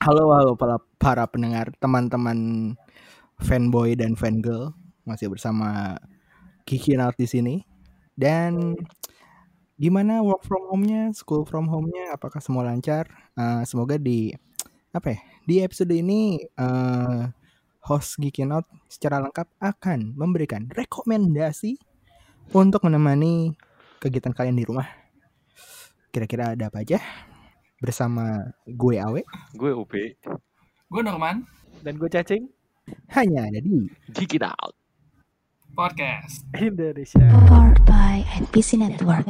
Halo, halo para, para pendengar, teman-teman fanboy dan fangirl masih bersama Kiki Nart di sini. Dan gimana work from home-nya, school from home-nya, apakah semua lancar? Uh, semoga di apa ya? Di episode ini uh, host Geeky Out secara lengkap akan memberikan rekomendasi untuk menemani kegiatan kalian di rumah. Kira-kira ada apa aja? Bersama gue Awe, Gue UP. Gue Norman, Dan gue cacing hanya ada di Geek It Out. podcast. Indonesia. Powered by NPC Network.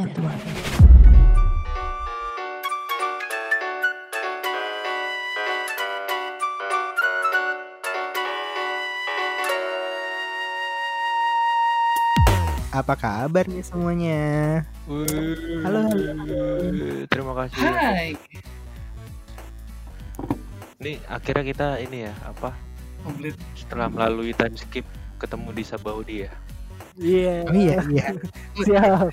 apa kabar nih semuanya? Halo, halo. Terima kasih. Hai. Nih akhirnya kita ini ya apa Komplit. setelah melalui time skip ketemu di Sabaudi ya. Iya. Oh iya, iya. Siap.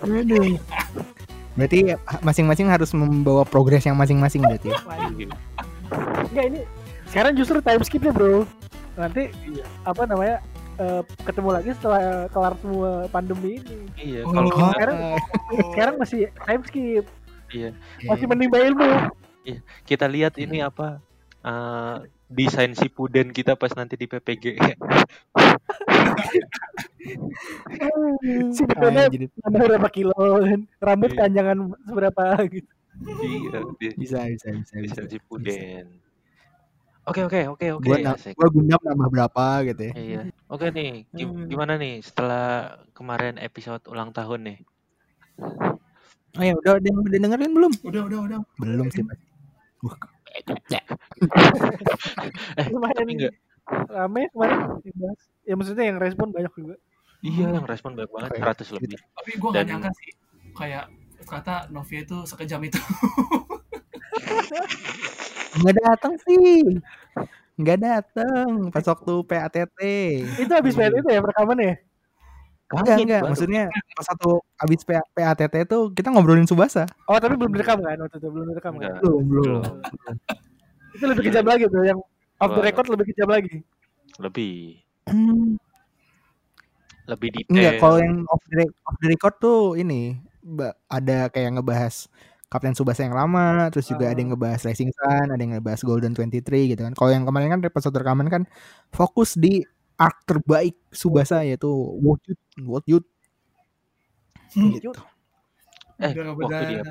Aduh. Berarti masing-masing harus membawa progres yang masing-masing berarti ya? Enggak ini sekarang justru time skipnya bro. Nanti apa namanya eh, ketemu lagi setelah kelar semua pandemi ini. Iya Oh. kalau kita Sekarang sekarang masih time skip. Iya Masih menimba ilmu. kita lihat ini apa eh, desain si puden kita pas nanti di PPG. Si jadi nambah berapa kilo kan. Rambut Iya. panjangan seberapa gitu. iya, bisa bisa bisa bisa. desain si puden. Oke oke oke oke. Gua, na- asik. gua gundam nambah berapa gitu ya? Iya. Oke nih, gim- Hmm. gimana nih setelah kemarin episode ulang tahun nih? Oh ya udah udah, udah dengerin belum? Udah, udah, udah. Belum sih pasti. Wah, Eh, Lumayan tapi enggak. rame kemarin dibahas. Ya maksudnya yang respon banyak juga. Iya, yang respon banyak banget, Oke. 100 lebih. Tapi gue gak Dan- nyangka sih. Kayak kata Novia itu sekejam itu. nggak datang sih. Nggak datang pas waktu PATT. Itu habis main itu ya rekamannya. Enggak, enggak. Maksudnya pas satu habis PA PATT itu kita ngobrolin Subasa. Oh tapi belum direkam kan waktu itu belum direkam kan. Enggak. Belum, belum. Itu lebih kejam lagi tuh yang off the record lebih kejam lagi. Lebih, Hmm, lebih detail. Enggak, kalau yang off the, off the record tuh ini ada kayak ngebahas Kapten Subasa yang lama, terus juga ada yang ngebahas Racing Sun, ada yang ngebahas Golden 23 gitu kan. Kalau yang kemarin kan episode rekaman kan fokus di arc terbaik Subasa yaitu What You What You gitu. eh, waktu dia.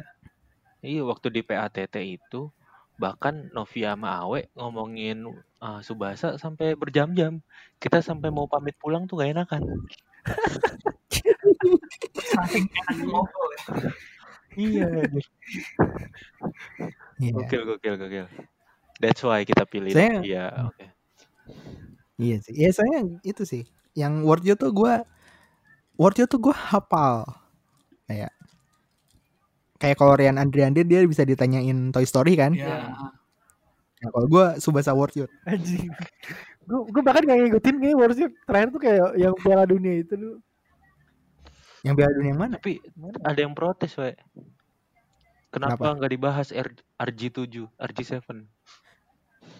Iya, waktu di PATT itu bahkan Novia sama Awe ngomongin uh, Subasa sampai berjam-jam. Kita sampai mau pamit pulang tuh gak enakan. Saking enak ngobrol ya. Iya. Iya. Gokil, gokil, gokil. That's why kita pilih Saya- Novia. Oke. Iya sih. Iya saya itu sih. Yang Word You tuh gua Word You tuh gua hafal. Kayak kayak kalau Rian Andriandi dia bisa ditanyain Toy Story kan. Ya. Nah, kalau gua Subasa Word You. Anjing. Gue gue bahkan gak ngikutin kayak harusnya terakhir tuh kayak yang Piala Dunia itu dulu. Yang Piala Dunia yang mana? Tapi ada yang protes, we. Kenapa Kenapa? nggak dibahas R RG7, RG7?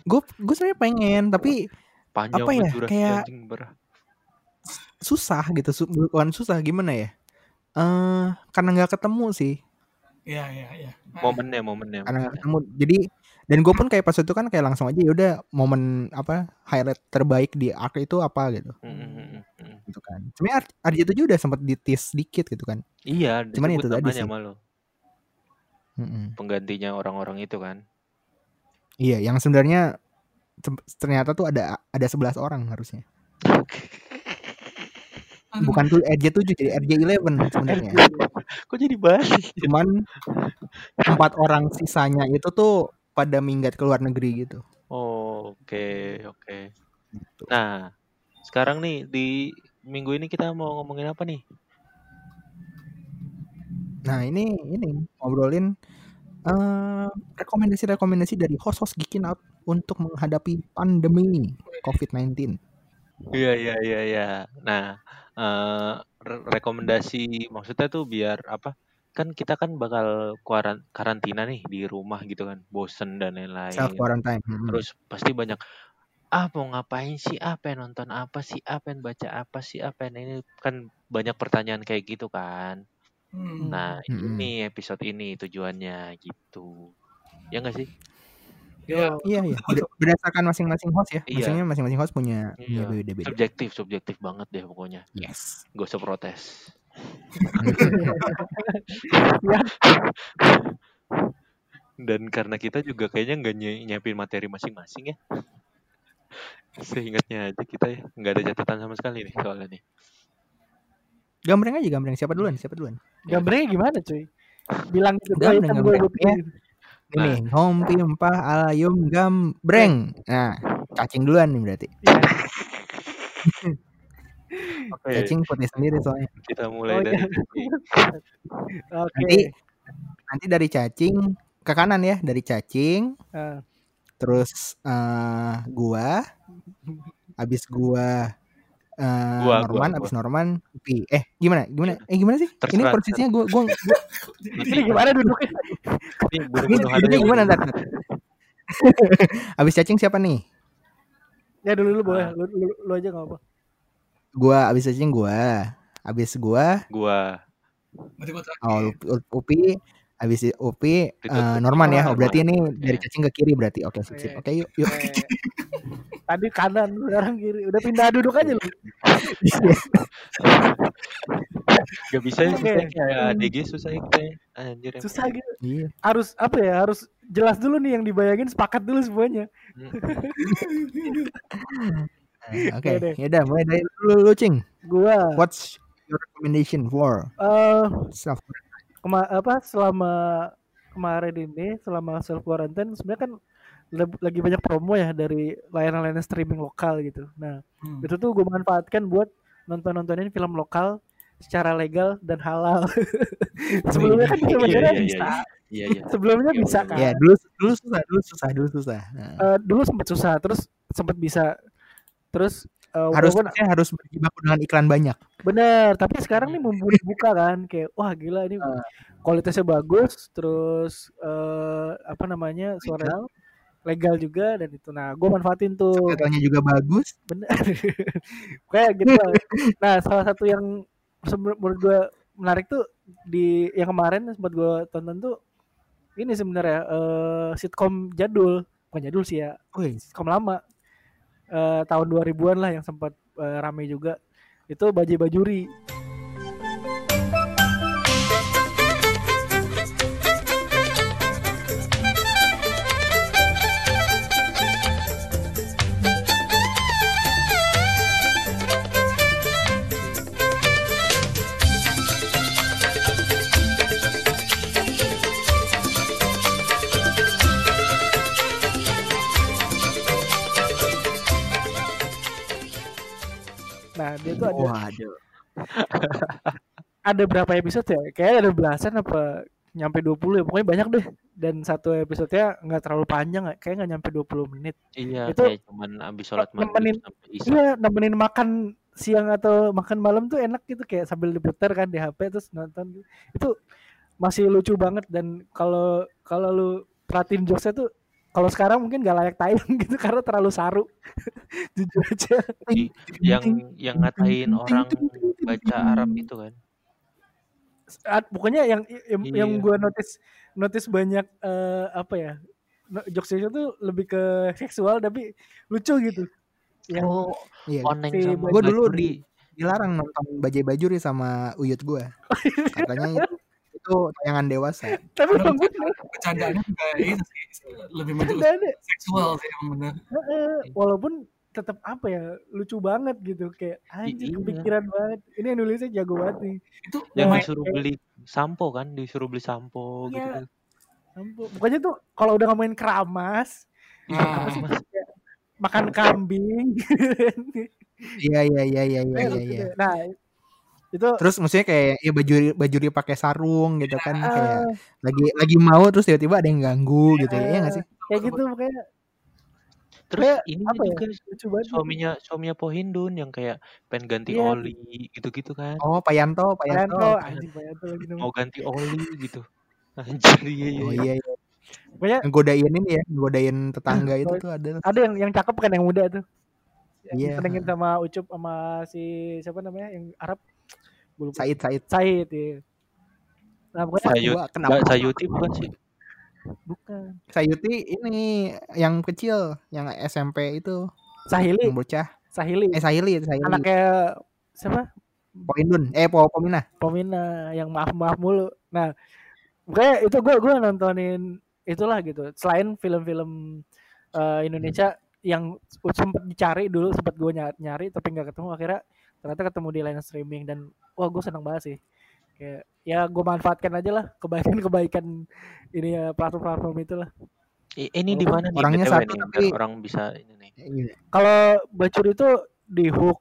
Gue gue sebenarnya pengen tapi Panjang Apa ya, durasi kayak- anjing, susah gitu. Bukan susah gimana ya? Eh karena nggak ketemu sih. Iya, iya, iya. Momennya, momennya. Karena momennya. ketemu. Jadi dan gue pun kayak pas itu kan kayak langsung aja ya udah momen apa highlight terbaik di arc itu apa gitu Mm, mm, mm, mm, mm. gitu kan. Sebenarnya RJ7 juga udah sempat ditis sedikit gitu kan. Iya, Cuman itu tadi sih. malu. Penggantinya orang-orang itu kan. Iya, yang sebenarnya ternyata tuh ada ada 11 orang harusnya. Aduh, Bukan tuh RJ7 jadi RJ11 sebenarnya. Kok jadi balik? Cuman empat orang sisanya itu tuh pada minggat ke luar negeri gitu. Oh, oke, oke. Nah, sekarang nih di minggu ini kita mau ngomongin apa nih? Nah, ini ini ngobrolin eh, rekomendasi-rekomendasi dari host-host Geekin Out untuk menghadapi pandemi COVID-19. Iya, iya, iya, iya. Nah, eh, re- rekomendasi maksudnya tuh biar apa? kan kita kan bakal karantina nih di rumah gitu kan, bosen dan Self lain-lain. quarantine. mm-mm. Terus pasti banyak ah mau ngapain sih, ah pengen nonton apa sih, ah pengen baca apa sih, ah pengen ini kan banyak pertanyaan kayak gitu kan. Hmm. Nah Mm-mm. ini episode ini tujuannya gitu. Ya nggak sih? Ya, Iya iya. Berdasarkan masing-masing host ya. Iya. Maksudnya masing-masing host punya Iya. beda-beda. Subjektif, subjektif banget deh pokoknya. Yes. Gak usah protes. Dan karena kita juga kayaknya nggak nyiapin materi masing-masing ya. Seingatnya aja kita ya nggak ada catatan sama sekali nih soalnya nih. Gambreng aja gambreng. Siapa duluan? Siapa duluan? Gambarnya gimana cuy? Bilang gitu Gambreng, gambreng. Ini nih, hompi empah alayum gambreng. Nah, cacing duluan nih berarti. Iya. Oke, Cacing putih sendiri soalnya. kita mulai Oh, dari iya. Oke. Nanti nanti dari cacing ke kanan ya, dari cacing Ah. terus eh gua habis gua eh Gua, gua, Norman gua. habis Norman Upi. Eh, gimana? Gimana? Eh, gimana sih? Ini Terserah, posisinya gua gua, gua Ini gimana duduknya? Ini ini duduknya gimana ntar? habis cacing siapa nih? Ya dulu dulu boleh. Ah. Lu, lu, lu aja gak apa. Gua habis cacing gua. Habis gua Gua gue oh Upi, Upi habis Upi Ditutup. eh, Norman ya. Oh, berarti ini dari Iya. cacing ke kiri berarti. Oke, sip, sip. Oke, yuk, yuk. Eh, Tadi kanan, sekarang kiri. Udah pindah duduk aja lu. Gak bisa ya susah kayak ADG susah ya kita ya. Anjir. Susah gitu. Iya. Harus apa ya? Harus jelas dulu nih yang dibayangin sepakat dulu semuanya. Eh, Oke, Iya ya udah mulai dari lu, lu Cing. Gua What's your recommendation for eh self kema apa selama kemarin ini selama self quarantine sebenarnya kan lagi banyak promo ya dari layanan-layanan streaming lokal gitu. Nah, Hmm. itu tuh gue manfaatkan buat nonton-nontonin film lokal secara legal dan halal. Sebelumnya kan Iya, sebenarnya iya, bisa. Iya iya. Sebelumnya Iya, bisa kan. Ya, dulu dulu susah, dulu susah, dulu susah. Nah, Eh, dulu sempat susah, terus sempat bisa. Terus harus walaupun- saya harus berjibaku dengan iklan banyak. Bener, tapi sekarang nih mumpuni buka kan, kayak wah gila ini Ah. kualitasnya bagus, terus eh apa namanya suara legal juga dan itu. Nah, gue manfaatin tuh, Subtitlenya juga bagus. bener, kayak gitu. lah. Nah, salah satu yang menurut gue menarik tuh di yang kemarin sempat gue tonton tuh ini sebenarnya eh sitkom jadul, bukan jadul sih ya, Wih, sitkom lama eh tahun 2000-an lah yang sempat eh, rame juga. Itu Bajai Bajuri. Nah, dia tuh ada waduh. ada berapa episode ya? Kayaknya ada belasan apa nyampe 20 ya. Pokoknya banyak deh. Dan satu episodenya nggak terlalu panjang, kayak nggak nyampe 20 menit. Iya, Itu kayak cuman abis sholat nemenin-. Iya, nemenin makan siang atau makan malam tuh enak gitu kayak sambil diputar kan di HP terus nonton. Itu masih lucu banget dan kalau kalau lu perhatiin jokesnya tuh kalau sekarang mungkin gak layak tayang gitu karena terlalu saru. Jujur aja. Yang yang ngatain orang baca Arab itu kan. Pokoknya yang yang, yang Iya. gue notice notice banyak eh, apa ya jokesnya tuh lebih ke seksual tapi lucu gitu yang Oh, Iya. Si sama Gua dulu Bajuri. Dilarang nonton Bajai Bajuri sama Uyut gua. Katanya itu itu tayangan dewasa. tapi emang bener bercandaannya juga itu sih lebih ada seksual sih emang bener. Heeh, walaupun tetap apa ya lucu banget gitu kayak anjir iya. kepikiran banget ini yang nulisnya jago banget nih Itu Yang disuruh beli sampo kan, disuruh beli sampo gitu. Iya. kan. ampun pokoknya tuh kalau udah ngomongin keramas Nah, makan kambing Iya iya iya iya iya iya. iya. nah itu Terus maksudnya kayak ya Bajuri Bajuri pakai sarung gitu kan kayak ah, lagi lagi mau terus tiba-tiba ada yang ganggu gitu ya. Iya nggak sih? kayak gitu pokoknya Terus Kayak ininya apa ya? juga Lucu banget. gitu. suaminya suaminya Pohindun yang kayak pengen ganti Iya. oli gitu-gitu kan. Oh, Payanto, Payanto, Payanto. anjing Payanto lagi Mau ganti oli gitu. Anjir iya iya. Oh iya. iya, iya. Pokoknya Ngegodain ini ya, ngegodain tetangga itu Oh, tuh ada. ada yang yang cakep kan yang muda tuh. Yang Iya. disenengin sama Ucup sama si siapa namanya yang Arab. Lupa. Said, Said. Said ya. Nah, pokoknya Sayut, Gua kenapa? Sayuti bukan sih? bukan. Sayuti ini yang kecil, yang SMP itu, Sahili, yang bocah. Sahili. Eh Sahili, Sahili. Anaknya siapa? Poindun, eh Po Pomina. Pomina yang maaf-maaf mulu. Nah, pokoknya itu gue gue nontonin itulah gitu. Selain film-film eh, Indonesia yang sempat dicari dulu, sempat gue nyari, nyari tapi nggak ketemu. Akhirnya ternyata ketemu di line streaming dan wah gue seneng banget sih. Kayak ya gue manfaatkan aja lah kebaikan-kebaikan ini ya platform-platform itulah. I- Ini di Walaupun mana nih orangnya satu tapi- orang bisa ini nih. Iya. Kalau Bacur itu di Hook,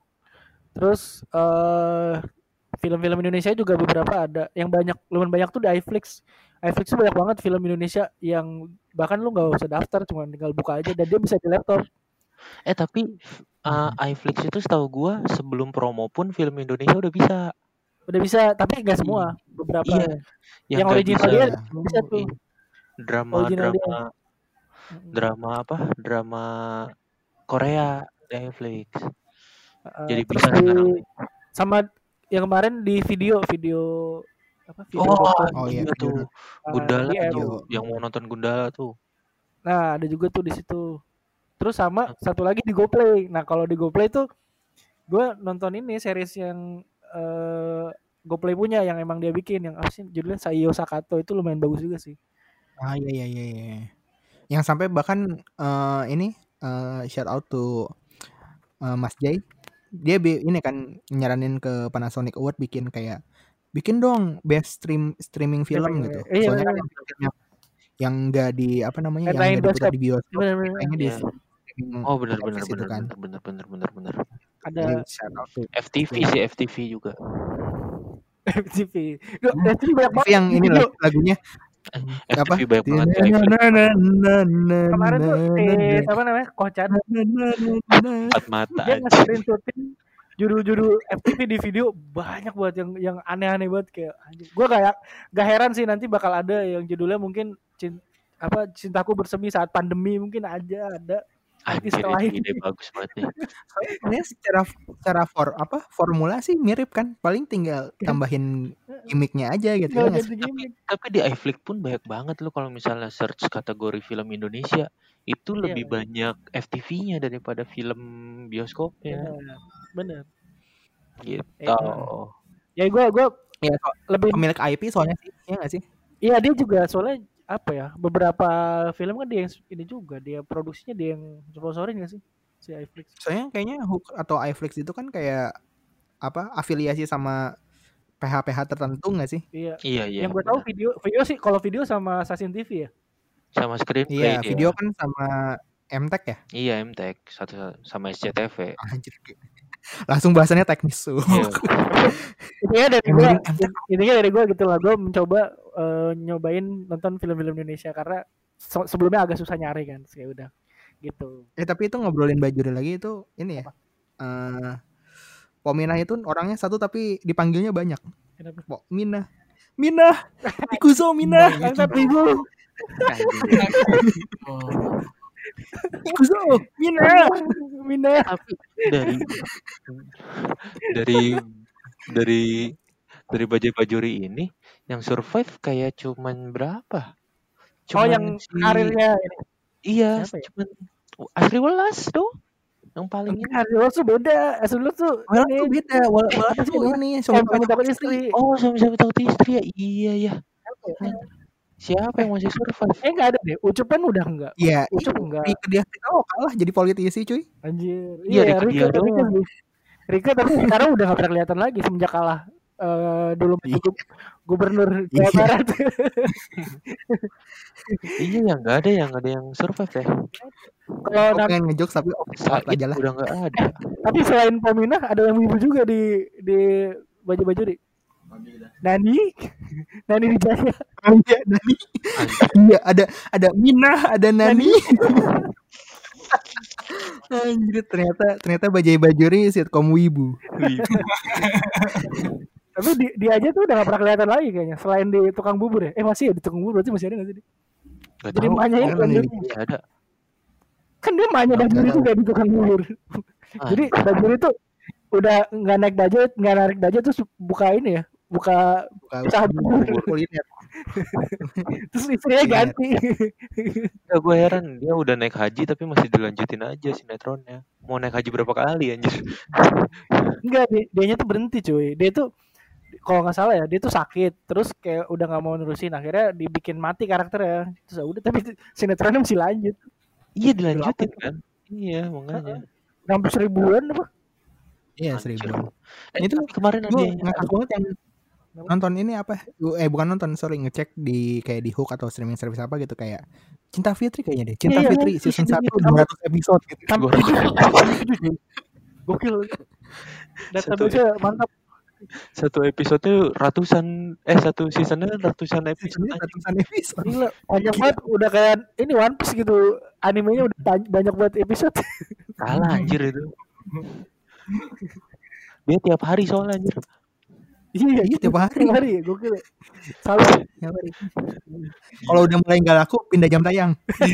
terus eh film-film Indonesia juga beberapa ada. Yang banyak, lumayan banyak tuh di iFlix. iFlix tuh banyak banget film Indonesia yang bahkan lu nggak usah daftar, cuma tinggal buka aja dan dia bisa di laptop. Eh tapi uh, iFlix itu setahu gua sebelum promo pun film Indonesia udah bisa. Udah bisa, tapi nggak semua, beberapa. Iya. Yang nggak original bisa- dia bisa tuh. drama Original dia. drama drama apa? Drama Korea di Netflix. Eh, Jadi bisa di- sekarang. sama yang kemarin di video video apa video Oh, Oh, iya, iya video tuh. eh, Gundala tuh. Yang mau nonton Gundala tuh. Nah, ada juga tuh di situ. Terus sama satu lagi di GoPlay. Nah, kalau di GoPlay tuh gue nonton ini series yang eh GoPlay punya yang emang dia bikin yang apa sih judulnya Saiyo Sakato itu lumayan bagus juga sih. Ah iya iya iya. iya. Yang sampai bahkan eh, ini eh, shout out to eh, Mas Jay. Dia bi- ini kan nyaranin ke Panasonic Award bikin kayak bikin dong best stream streaming film Streaming, gitu. iya, Soalnya kan iya. yang film-film yang enggak di apa namanya yang Headline enggak diputar bioskop. di bioskop, Bener-bener. kayaknya di Streaming Oh service itu bener kan. bener bener bener bener. Ada FTV sih FTV juga. FTV. Duh, FTV banyak banget. yang ini lah lagunya apa? FTV banyak banget ya. Kemarin tuh eh apa namanya? Kocan Empat mata dia aja. nge-screenshotin judul-judul FTV di video banyak banget yang yang aneh-aneh banget kayak anjing. Gua kayak gak heran sih nanti bakal ada yang judulnya mungkin cin, apa cintaku bersemi saat pandemi mungkin aja ada Anjir lain. ini ide bagus banget nih. Sebenarnya secara secara for apa formula sih mirip kan paling tinggal tambahin gimmicknya aja gitu ya ganti gimmick. Tapi di iFlix pun banyak banget loh kalau misalnya search kategori film Indonesia itu Iya. lebih banyak FTV-nya daripada film bioskopnya Bener. Bener. gitu. Iya. Ya gua gua Ya, so- lebih pemilik IP soalnya sih ya nggak sih Iya dia juga soalnya apa ya beberapa film kan dia yang ini juga dia produksinya dia yang sponsorin gak sih si iFlix. soalnya kayaknya Hook atau iFlix itu kan kayak apa afiliasi sama PH-PH tertentu nggak sih Iya. Iya iya. yang gue tahu video video sih kalau video sama Stasiun TV ya. sama screenplay iya dia. video kan sama MTech ya Iya MTech satu sama SCTV. Anjir. langsung bahasannya teknis tuh Iya. Intinya dari gue intinya dari gue gitu lah gue mencoba eh, nyobain nonton film-film Indonesia karena se- sebelumnya agak susah nyari kan. Kayak udah gitu. eh tapi itu ngobrolin bajuri lagi itu ini ya eh Pominah itu orangnya satu tapi dipanggilnya banyak Kenapa? Pok Minah Minah Ikuzo Minah Angkat ibu. Oh, Ikuzo Minah Minah. Tapi dari dari dari dari bajai bajuri ini yang survive kayak cuman berapa? Oh yang si- karirnya ini. Iya, Siapa ya? cuman Asri Welas tuh yang paling ini. Karir lo tuh beda. Asli lo tuh ini. tuh beda Apa sih tuh ini Eh, suami suami takut istri. Oh, suami-suami takut istri ya. Iya ya. ya? Siapa yang masih survive? Eh enggak ada deh. Ucup kan udah enggak. Iya Ucup enggak. Rika dia oh kalah jadi politisi cuy Anjir. Iya, Rika Rika, dia Rika. Rika tapi sekarang udah gak pernah kelihatan lagi semenjak kalah eh dulu Iya. gu- gubernur Jawa Iya. Barat. iya ya, nggak ada yang ada yang survive ya. Kalau Aku na- pengen ngejokes tapi Said aja lah udah nggak ada. tapi selain Pominah ada yang ibu juga di di baju-baju di Nani, Nani Wijaya. Iya Nani. Iya ada ada Minah ada Nani Anjir ternyata ternyata Bajai Bajuri sitkom wibu. Wih, Tapi di- dia aja tuh udah gak pernah kelihatan lagi kayaknya. Selain di tukang bubur ya. Eh masih ya di tukang bubur berarti masih ada gak sih? nggak Jadi emaknya itu ada. Kan dia emaknya Nggak Bajuri juga di tukang bubur. Ah, Jadi Bajuri tuh udah nggak naik budget, nggak narik budget terus buka ini ya, buka Buka usaha kuliner. Terus istrinya ganti. Ya gue heran dia udah naik haji tapi masih dilanjutin aja sinetronnya. Mau naik haji berapa kali anjir? Enggak, dia, dianya tuh berhenti cuy. Dia tuh kalau nggak salah ya, dia tuh sakit. Terus kayak udah nggak mau nerusin. Akhirnya dibikin mati karakternya. Terus udah tapi sinetronnya masih lanjut. Iya dilanjutin kan? Iya makanya. Hampir seribuan apa? Iya seribuan. Eh, Itu kemarin ada ngakak banget yang nonton ini apa? Eh bukan nonton, sorry ngecek di kayak di Hook atau streaming service apa gitu kayak Cinta Fitri kayaknya deh. Cinta Iya, iya, Fitri iya, season iya, 1 iya. 200 episode gitu. Gokil. Database mantap. Satu episode ratusan eh satu seasonnya ratusan episode Seasonnya ratusan episode. Gila, banyak banget udah kayak ini One Piece gitu. Animenya udah ban- banyak banget episode. Salah anjir itu. Dia tiap hari soalnya anjir. iya, Iya tiap hari. tiap hari. Gokil. Salah. Tiap hari. Kalau udah mulai nggak laku pindah jam tayang.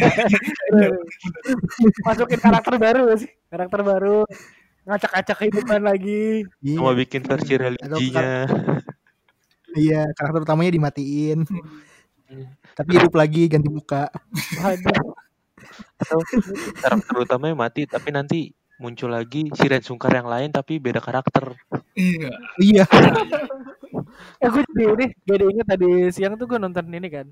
Masukin karakter baru sih? Karakter baru. Ngacak-ngacak kehidupan lagi. Iya. Sama bikin versi religinya. Iya, karakter utamanya dimatiin. Tapi hidup lagi ganti muka. Waduh. Atau karakter utamanya mati tapi nanti muncul lagi si Ren Sungkar yang lain tapi beda karakter. Iya. Iya. Eh gue jadi ini, jadi inget tadi siang tuh gue nonton ini kan.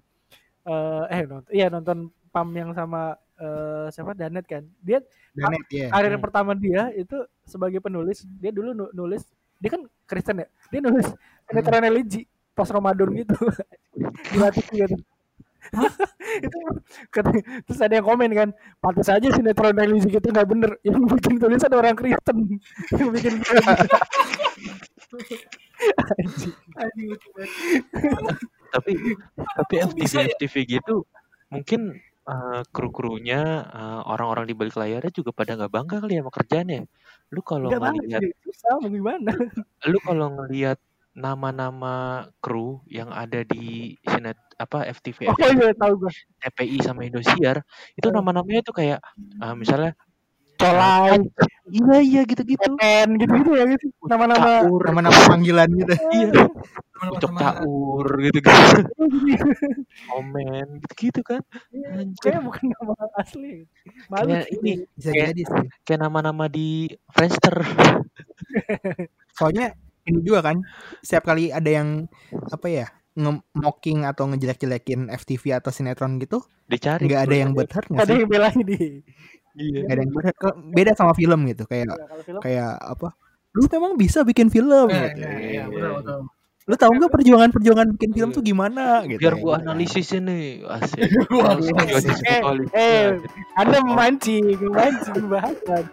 Eh eh nonton, iya nonton Pam yang sama eh siapa Danet kan. Dia Danet ya. karir Hmm. pertama dia itu sebagai penulis. Dia dulu nu- nulis, dia kan Kristen ya. Dia nulis sinetron religi pas Ramadan gitu. Dilatih gitu. itu kata- terus ada yang komen kan pantas aja sinetron religi kita nggak bener yang bikin tulisan orang Kristen yang bikin. Tapi tapi FTV bisa? FTV gitu mungkin eh, kru-krunya eh, orang-orang di balik layarnya juga pada nggak bangga kali ya sama kerjaannya. Lu kalau Nggak ngelihat sih, susah mau gimana? lu kalau ngelihat nama-nama kru yang ada di sinet apa FTV, oh iya tahu gue TPI sama Indosiar itu nama-namanya tuh kayak eh, misalnya colai iya iya gitu-gitu. pen gitu gitu ya gitu nama-nama Caur, Nama-nama panggilan gitu. iya, ucok teman- caur gitu-gitu. Komen gitu-gitu kan. Anjir. kayak bukan nama asli malu Kayak sih. ini Bisa Kayak- jadi sih. kayak nama-nama di Friendster. Soalnya ini juga kan setiap kali ada yang apa ya nge-mocking atau ngejelek-jelekin FTV atau sinetron gitu Dicari. nggak ada yang buat hurt nggak ada sih yang belain di Iya. nggak ada yang beda sama film gitu kayak Ya, kalau film kayak apa lu memang bisa bikin film Eh, gitu. iya, iya, betul, betul. lu tahu nggak perjuangan-perjuangan bikin film Iya. tuh gimana gitu Biar gua analisis ini asik. Wah, Langsung eh, eh, anda memancing memancing bahasan